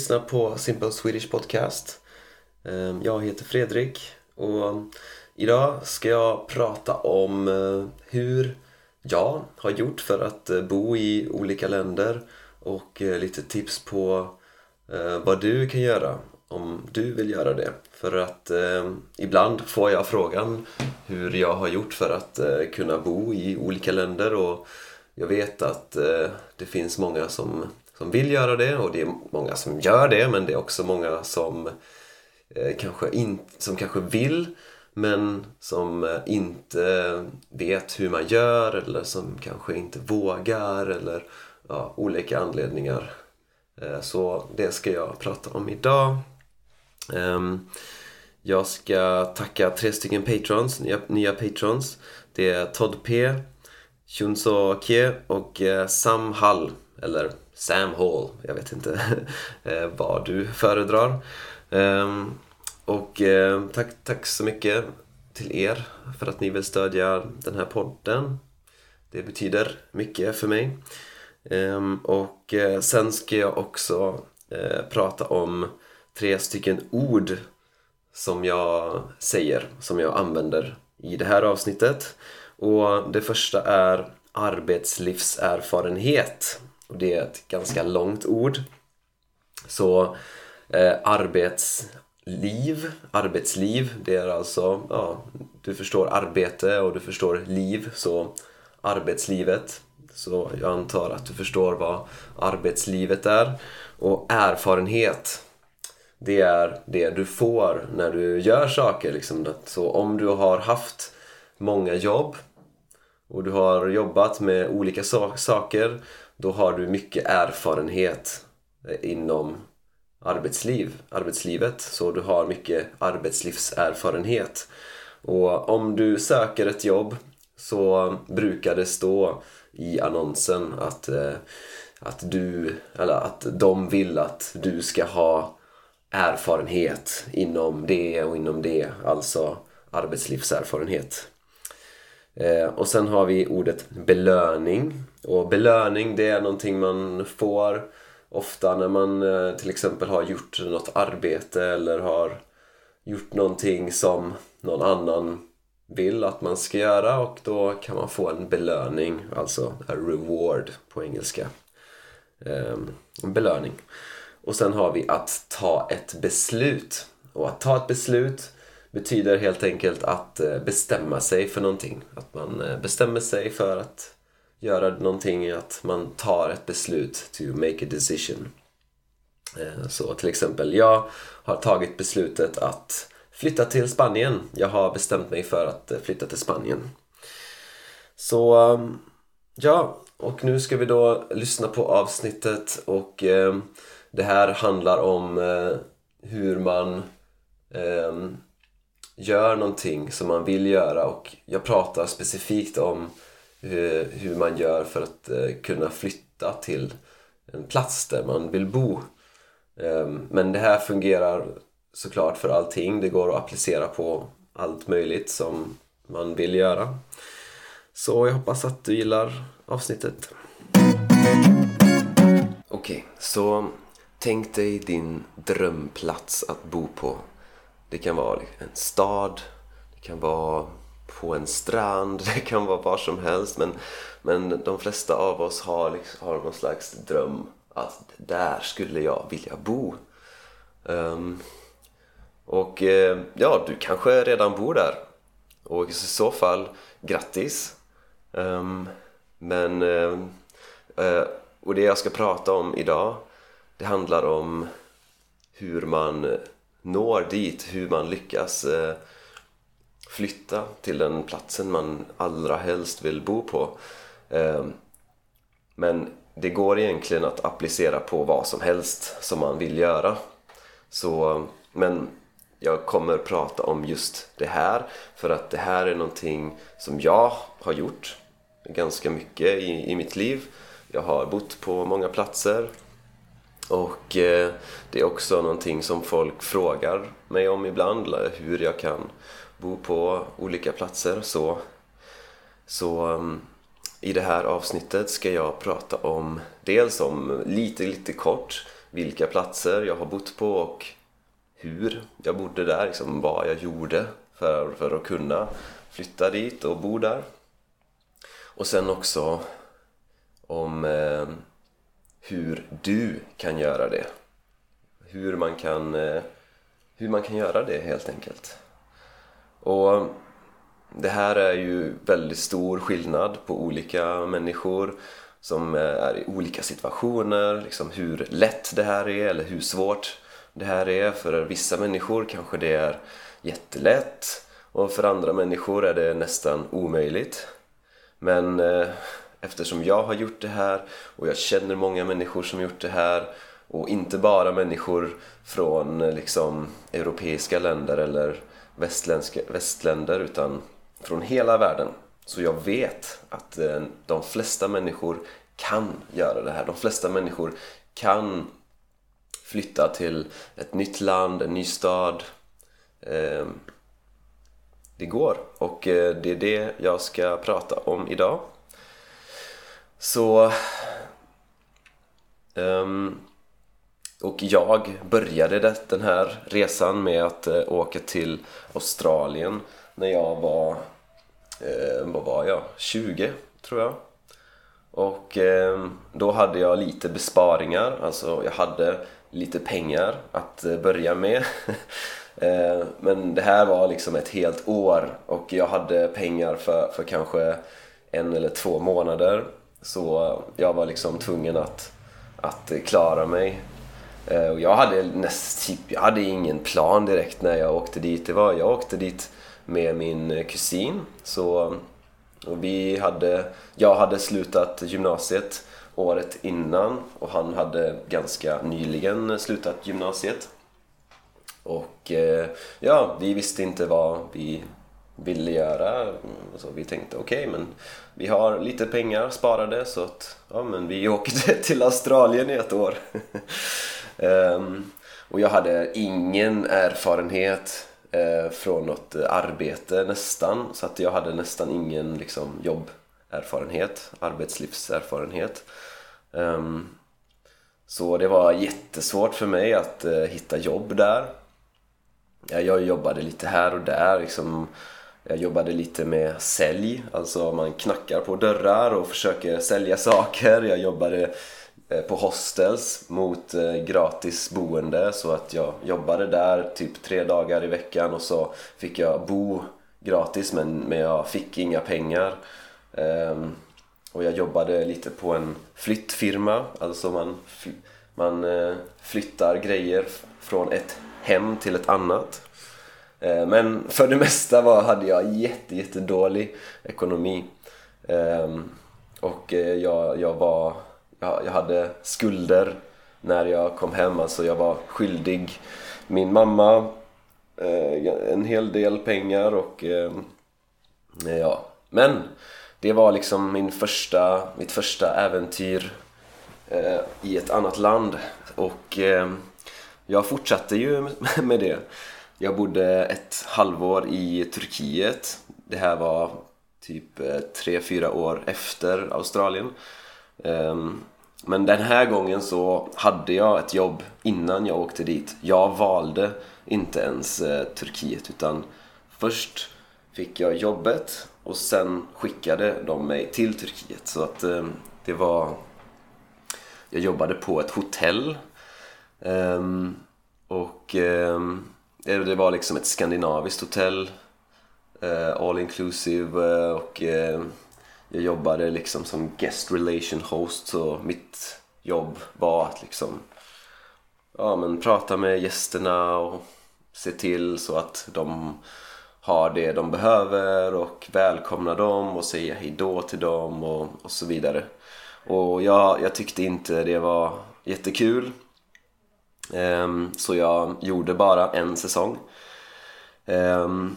lyssnar på Simple Swedish Podcast. Ehm, jag heter Fredrik och idag ska jag prata om eh, hur jag har gjort för att eh, bo i olika länder och eh, lite tips på vad du kan göra om du vill göra det. För att ibland får jag frågan hur jag har gjort för att kunna bo i olika länder och jag vet att det finns många som som vill göra det och det är många som gör det men det är också många som eh, kanske, in, som kanske vill men som eh, inte vet hur man gör eller som kanske inte vågar eller ja, olika anledningar. Eh, så det ska jag prata om idag. Ehm, jag ska tacka tre stycken patrons, nya, nya patrons. Det är Todd P, Chunso Kie och eh, Sam Hall, eller Sam Hall, jag vet inte eh, vad du föredrar. Ehm, och eh, tack, tack så mycket till er för att ni vill stödja den här podden. Det betyder mycket för mig. Ehm, och eh, sen ska jag också prata om tre stycken ord som jag säger, som jag använder i det här avsnittet. Och det första är arbetslivserfarenhet. Och det är ett ganska långt ord. Så eh, arbetsliv, arbetsliv, det är alltså, ja, du förstår arbete och du förstår liv, så arbetslivet. Så jag antar att du förstår vad arbetslivet är. Och erfarenhet, det är det du får när du gör saker. Liksom. Så om du har haft många jobb och du har jobbat med olika saker då har du mycket erfarenhet eh, inom arbetsliv, arbetslivet. Så du har mycket arbetslivserfarenhet. Och om du söker ett jobb så brukar det stå i annonsen att, eh, att du, eller att de vill att du ska ha erfarenhet inom det och inom det, alltså arbetslivserfarenhet. Eh, och sen har vi ordet belöning. Och belöning det är någonting man får ofta när man eh, till exempel har gjort något arbete eller har gjort någonting som någon annan vill att man ska göra och då kan man få en belöning, alltså a reward på engelska. Ehm, en belöning. Och sen har vi att ta ett beslut. Och att ta ett beslut betyder helt enkelt att eh, bestämma sig för någonting. Att man eh, bestämmer sig för att göra någonting, att man tar ett beslut to make a decision. Eh, så till exempel, jag har tagit beslutet att flytta till Spanien. Jag har bestämt mig för att flytta till Spanien. Så ehm, ja, och nu ska vi då lyssna på avsnittet och ehm, det här handlar om hur man ehm, gör någonting som man vill göra och jag pratar specifikt om eh, hur, man gör för att eh, kunna flytta till en plats där man vill bo. Ehm, men det här fungerar såklart för allting. Det går att applicera på allt möjligt som man vill göra. Så jag hoppas att du gillar avsnittet. Okej, okay, så tänk dig din drömplats att bo på det kan vara liksom en stad, det kan vara på en strand, det kan vara var som helst men, men de flesta av oss har, liksom, har någon slags dröm att där skulle jag vilja bo. Um, och eh, ja, du kanske redan bor där och i så fall grattis. Um, men uh, uh, och det jag ska prata om idag det handlar om hur man når dit, hur man lyckas eh, flytta till den platsen man allra helst vill bo på. Eh, men det går egentligen att applicera på vad som helst som man vill göra. Så, men jag kommer prata om just det här för att det här är någonting som jag har gjort ganska mycket i, i mitt liv. Jag har bott på många platser och eh, det är också någonting som folk frågar mig om ibland, hur jag kan bo på olika platser. Så, så um, i det här avsnittet ska jag prata om dels om lite, lite kort vilka platser jag har bott på och hur jag bodde där, liksom vad jag gjorde för, för att kunna flytta dit och bo där. Och sen också om eh, hur du kan göra det. Hur man kan, eh, hur man kan göra det helt enkelt. Och eh, det här är ju väldigt stor skillnad på olika människor som eh, är i olika situationer, liksom hur lätt det här är eller hur svårt det här är. För vissa människor kanske det är jättelätt och för andra människor är det nästan omöjligt. Men eh, eftersom jag har gjort det här och jag känner många människor som gjort det här och inte bara människor från eh, liksom europeiska länder eller västländska, västländer utan från hela världen. Så jag vet att eh, de flesta människor kan göra det här. De flesta människor kan flytta till ett nytt land, en ny stad. Ehm, det går och eh, det är det jag ska prata om idag. Så... Um, och jag började den här resan med att eh, åka till Australien när jag var, uh, vad var jag, 20 tror jag. Och uh, då hade jag lite besparingar, alltså jag hade lite pengar att eh, börja med. men det här var liksom ett helt år och jag hade pengar för, för kanske en eller två månader. Så jag var liksom tvungen att, att klara mig. Eh, och jag hade näst, typ, jag hade ingen plan direkt när jag åkte dit. Det var, jag åkte dit med min kusin. Så och vi hade, jag hade slutat gymnasiet året innan och han hade ganska nyligen slutat gymnasiet. Och eh, ja, vi visste inte vad vi ville göra. Så vi tänkte okej, okay, men vi har lite pengar sparade så att ja, men vi åkte till Australien i ett år. um, och jag hade ingen erfarenhet eh, från något arbete nästan. Så att jag hade nästan ingen liksom, jobberfarenhet, arbetslivserfarenhet. Um, så det var jättesvårt för mig att eh, hitta jobb där. Jag jobbade lite här och där. Liksom, jag jobbade lite med sälj, alltså man knackar på dörrar och försöker sälja saker. Jag jobbade eh, på hostels mot eh, gratis boende så att jag jobbade där typ tre dagar i veckan och så fick jag bo gratis men, men jag fick inga pengar. Ehm, och jag jobbade lite på en flyttfirma, alltså man, man eh, flyttar grejer från ett hem till ett annat. Eh, men för det mesta var, hade jag jätte, jätte dålig ekonomi. Ehm, och eh, jag, jag var jag, jag hade skulder när jag kom hem. Alltså jag var skyldig min mamma eh, en hel del pengar och ja, men det var liksom min första, mitt första äventyr i ett annat land och jag fortsatte ju med det. Jag bodde ett halvår i Turkiet. Det här var typ eh, 3-4 år efter Australien. Ehm, men den här gången så hade jag ett jobb innan jag åkte dit. Jag valde inte ens eh, Turkiet utan först fick jag jobbet och sen skickade de mig till Turkiet. Så att ehm, det var... Jag jobbade på ett hotell. Ehm, och Eh, det var liksom ett skandinaviskt hotell. Eh, all inclusive eh, och jag jobbade liksom som guest relation host så mitt jobb var att liksom ja, men prata med gästerna och se till så att de har det de behöver och välkomna dem och säga hejdå till dem och, och så vidare. Och jag, jag tyckte inte det var jättekul Ehm, så jag gjorde bara en säsong. Ehm,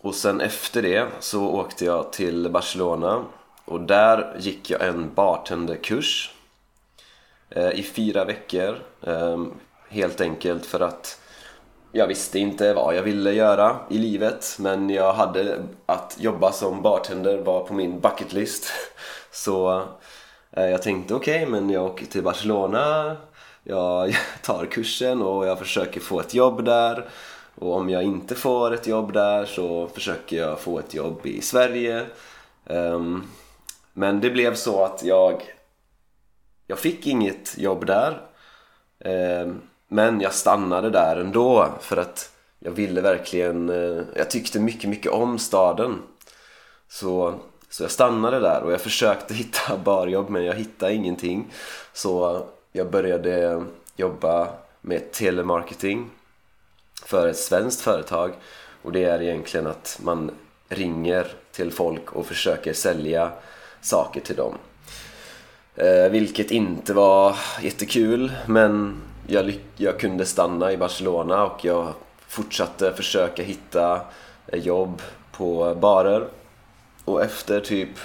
och sen efter det så åkte jag till Barcelona och där gick jag en bartenderkurs eh, i fyra veckor. Ehm, helt enkelt för att jag visste inte vad jag ville göra i livet men jag hade att jobba som bartender var på min bucketlist. Så eh, jag tänkte okej, okay, men jag åker till Barcelona jag tar kursen och jag försöker få ett jobb där. Och om jag inte får ett jobb där så försöker jag få ett jobb i Sverige. Um, men det blev så att jag, jag fick inget jobb där. Um, men jag stannade där ändå för att jag ville verkligen, uh, jag tyckte mycket, mycket om staden. Så, så jag stannade där och jag försökte hitta barjobb men jag hittade ingenting. Så jag började jobba med telemarketing för ett svenskt företag och det är egentligen att man ringer till folk och försöker sälja saker till dem. Eh, vilket inte var jättekul men jag, jag kunde stanna i Barcelona och jag fortsatte försöka hitta jobb på barer och efter typ,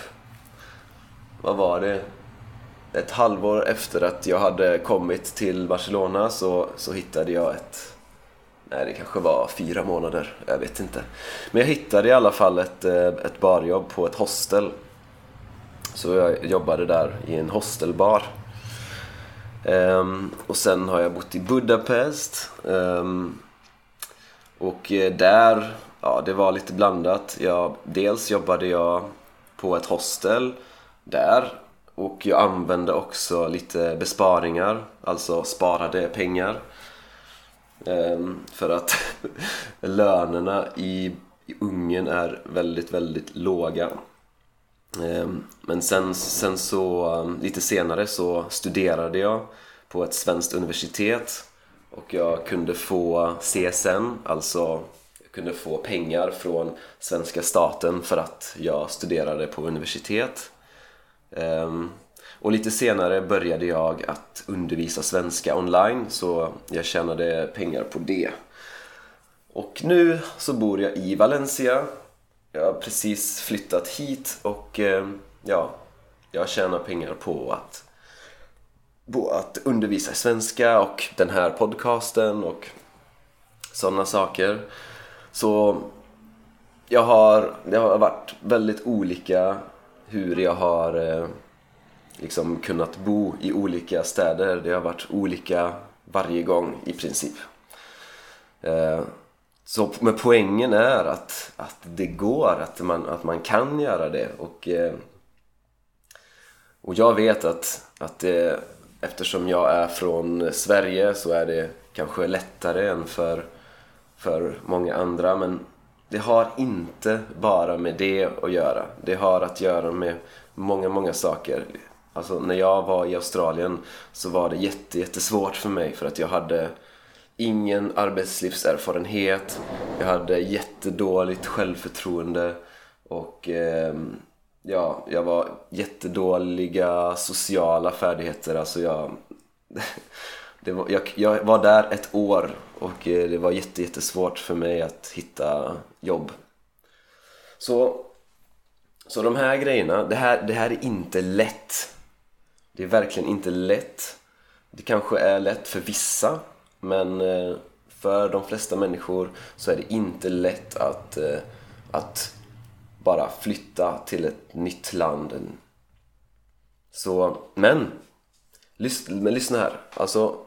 vad var det? Ett halvår efter att jag hade kommit till Barcelona så, så hittade jag ett Nej, det kanske var fyra månader, jag vet inte. Men jag hittade i alla fall ett, eh, ett barjobb på ett hostel. Så jag jobbade där i en hostelbar. Um, och sen har jag bott i Budapest. Um, och eh, där, ja det var lite blandat. Jag, dels jobbade jag på ett hostel där. Och jag använde också lite besparingar, alltså sparade pengar. Ehm, för att lönerna i, Ungern är väldigt, väldigt låga. Ehm, men sen, sen så, ehm, lite senare så studerade jag på ett svenskt universitet och jag kunde få CSN, alltså jag kunde få pengar från svenska staten för att jag studerade på universitet. Ehm, och lite senare började jag att undervisa svenska online så jag tjänade pengar på det. Och nu så bor jag i Valencia. Jag har precis flyttat hit och ehm, ja, jag tjänar pengar på att, på att undervisa svenska och den här podcasten och sådana saker. Så jag har, det har varit väldigt olika hur jag har eh, liksom kunnat bo i olika städer. Det har varit olika varje gång i princip. Eh, så, men poängen är att, att det går, att man, att man kan göra det. Och, eh, och jag vet att, att det, eftersom jag är från Sverige så är det kanske lättare än för, för många andra. Men det har inte bara med det att göra. Det har att göra med många, många saker. Alltså när jag var i Australien så var det jätte, jättesvårt för mig för att jag hade ingen arbetslivserfarenhet. Jag hade jättedåligt självförtroende och eh, ja, jag var jättedåliga sociala färdigheter. Alltså jag, det var, jag, jag var där ett år och eh, det var jätte, jättesvårt för mig att hitta jobb. Så, så de här grejerna, det här, det här är inte lätt. Det är verkligen inte lätt. Det kanske är lätt för vissa, men eh, för de flesta människor så är det inte lätt att, eh, att bara flytta till ett nytt land. Så, men, men lyssna här. Alltså,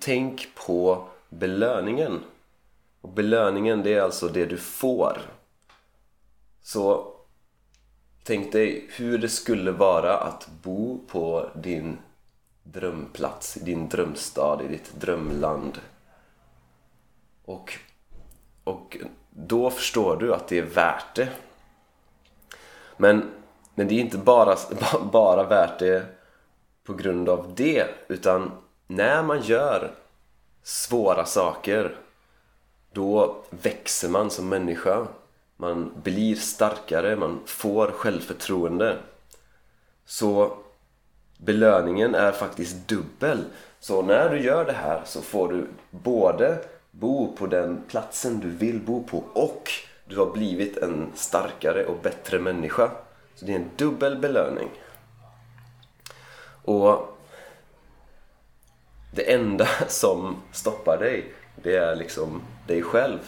tänk på belöningen. Och belöningen, det är alltså det du får. Så Tänk dig hur det skulle vara att bo på din drömplats, i din drömstad, i ditt drömland. Och, och då förstår du att det är värt det. Men, men det är inte bara, bara värt det på grund av det, utan när man gör svåra saker, då växer man som människa man blir starkare, man får självförtroende. Så belöningen är faktiskt dubbel. Så när du gör det här så får du både bo på den platsen du vill bo på och du har blivit en starkare och bättre människa. Så det är en dubbel belöning. Och det enda som stoppar dig, det är liksom dig själv.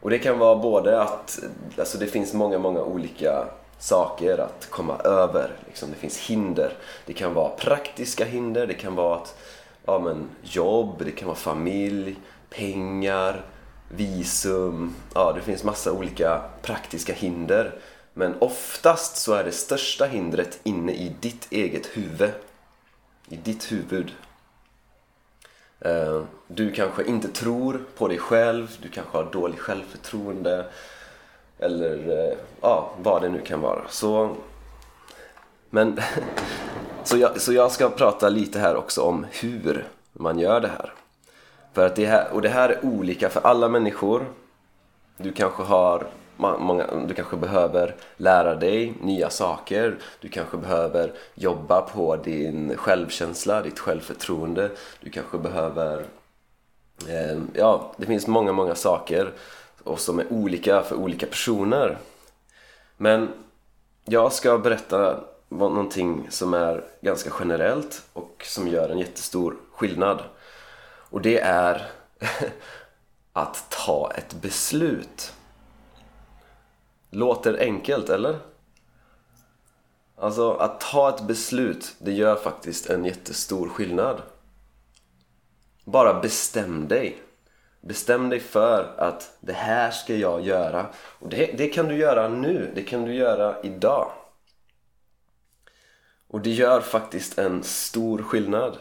Och det kan vara både att, alltså det finns många, många olika saker att komma över. Liksom. Det finns hinder. Det kan vara praktiska hinder, det kan vara att ja, men jobb, det kan vara familj, pengar, visum. Ja, det finns massa olika praktiska hinder. Men oftast så är det största hindret inne i ditt eget huvud. I ditt huvud. Eh, du kanske inte tror på dig själv, du kanske har dåligt självförtroende eller eh, ja, vad det nu kan vara. Så, men, så, jag, så jag ska prata lite här också om hur man gör det här. För att det här, och det här är olika för alla människor. Du kanske har många, du kanske behöver lära dig nya saker. Du kanske behöver jobba på din självkänsla, ditt självförtroende. Du kanske behöver... Eh, ja, det finns många, många saker och som är olika för olika personer. Men jag ska berätta någonting som är ganska generellt och som gör en jättestor skillnad. Och det är att ta ett beslut. Låter enkelt, eller? Alltså, att ta ett beslut, det gör faktiskt en jättestor skillnad. Bara bestäm dig. Bestäm dig för att det här ska jag göra. Och det, det kan du göra nu, det kan du göra idag. Och det gör faktiskt en stor skillnad.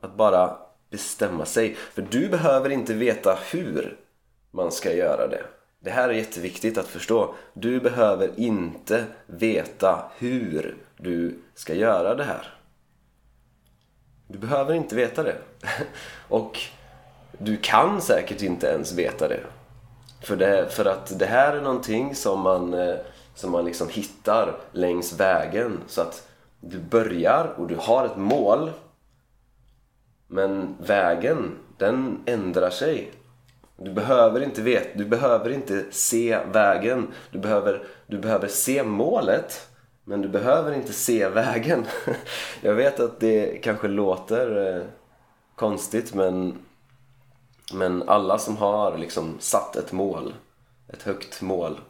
Att bara bestämma sig. För du behöver inte veta hur man ska göra det. Det här är jätteviktigt att förstå. Du behöver inte veta hur du ska göra det här. Du behöver inte veta det. Och du kan säkert inte ens veta det. För, det, för att det här är någonting som man, eh, som man liksom hittar längs vägen. Så att du börjar och du har ett mål. Men vägen, den ändrar sig. Du behöver inte veta, du behöver inte se vägen. Du behöver, du behöver se målet. Men du behöver inte se vägen. Jag vet att det kanske låter eh, konstigt men men alla som har liksom satt ett mål, ett högt mål,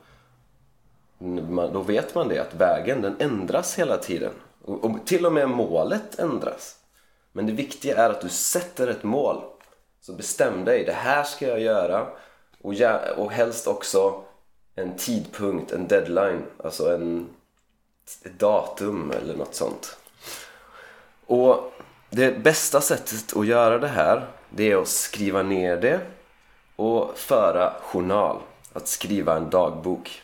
då vet man det att vägen den ändras hela tiden. Och, och till och med målet ändras. Men det viktiga är att du sätter ett mål. Så bestäm dig, det här ska jag göra. Och, och helst också en tidpunkt, en deadline, alltså en, ett datum eller något sånt. Och det bästa sättet att göra det här det är att skriva ner det och föra journal. Att skriva en dagbok.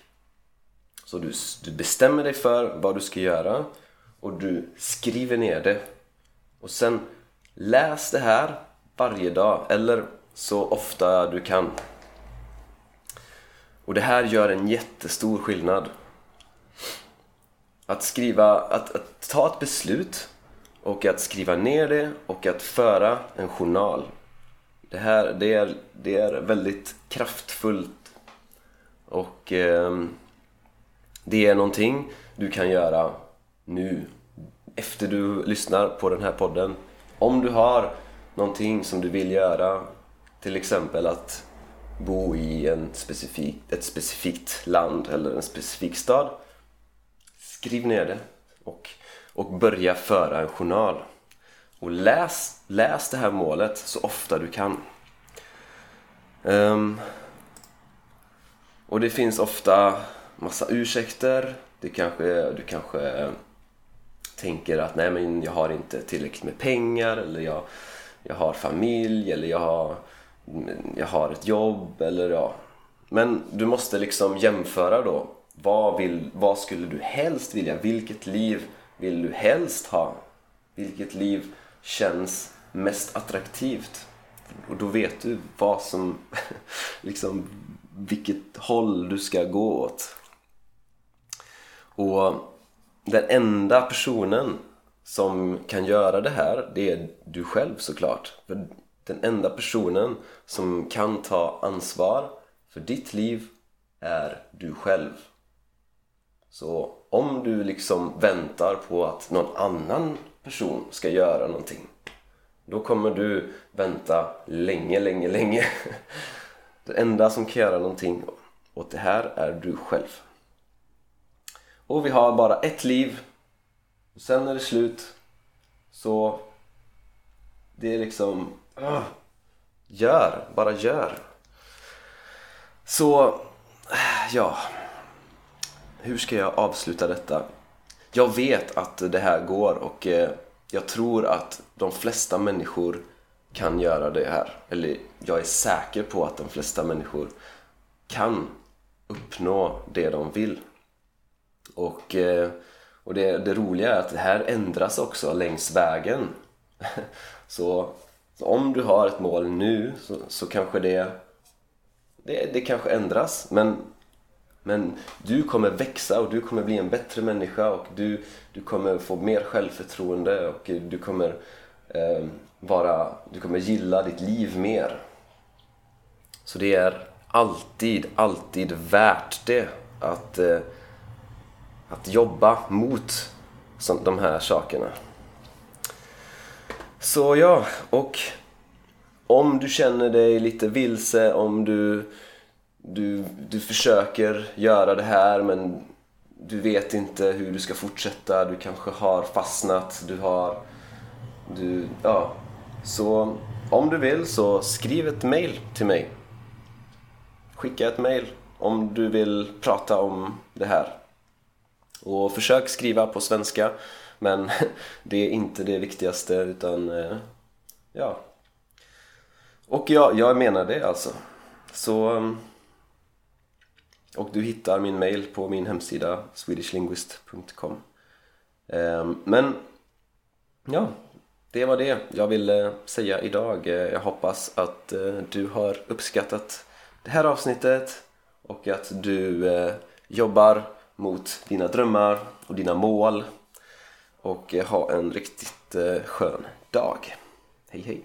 Så du, du bestämmer dig för vad du ska göra och du skriver ner det. Och sen läs det här varje dag eller så ofta du kan. Och det här gör en jättestor skillnad. Att skriva, att, att ta ett beslut och att skriva ner det och att föra en journal. Det här det är, det är väldigt kraftfullt och eh, det är någonting du kan göra nu efter du lyssnar på den här podden. Om du har någonting som du vill göra, till exempel att bo i en specifik, ett specifikt land eller en specifik stad. Skriv ner det och och börja föra en journal. Och läs, läs det här målet så ofta du kan. Um, och det finns ofta massa ursäkter. Det kanske, du kanske tänker att nej men jag har inte tillräckligt med pengar eller jag, jag har familj eller jag har, jag har ett jobb eller ja. Men du måste liksom jämföra då. Vad, vill, vad skulle du helst vilja? Vilket liv vill du helst ha? Vilket liv känns mest attraktivt? Och då vet du vad som, liksom, vilket håll du ska gå åt. Och den enda personen som kan göra det här, det är du själv såklart. För den enda personen som kan ta ansvar för ditt liv är du själv. Så om du liksom väntar på att någon annan person ska göra någonting då kommer du vänta länge, länge, länge. Det enda som kan göra någonting åt det här är du själv. Och vi har bara ett liv. Sen är det slut. Så Det är liksom... Uh, gör, bara gör. Så, ja. Hur ska jag avsluta detta? Jag vet att det här går och eh, jag tror att de flesta människor kan göra det här. Eller jag är säker på att de flesta människor kan uppnå det de vill. Och, eh, och det, det roliga är att det här ändras också längs vägen. Så, så om du har ett mål nu så, så kanske det, det, det kanske ändras. Men, men du kommer växa och du kommer bli en bättre människa och du, du kommer få mer självförtroende och du kommer eh, vara, du kommer gilla ditt liv mer. Så det är alltid, alltid värt det att, eh, att jobba mot de här sakerna. Så ja, och om du känner dig lite vilse, om du, du, du försöker göra det här men du vet inte hur du ska fortsätta, du kanske har fastnat, du har... Du, ja. Så om du vill så skriv ett mail till mig. Skicka ett mail om du vill prata om det här. Och försök skriva på svenska men det är inte det viktigaste utan eh, ja. Och jag, jag menar det alltså. Så eh, och du hittar min mail på min hemsida swedishlinguist.com eh, Men ja, det var det jag ville säga idag. Jag hoppas att du har uppskattat det här avsnittet och att du jobbar mot dina drömmar och dina mål och eh, ha en riktigt eh, skön dag. Hej hej!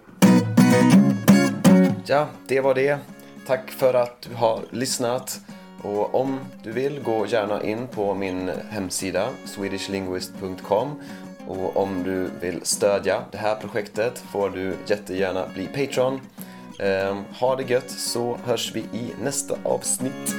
Ja, det var det. Tack för att du har lyssnat. Och om du vill, gå gärna in på min hemsida swedishlinguist.com och om du vill stödja det här projektet får du jättegärna bli Patreon. Ehm, ha det gött så hörs vi i nästa avsnitt.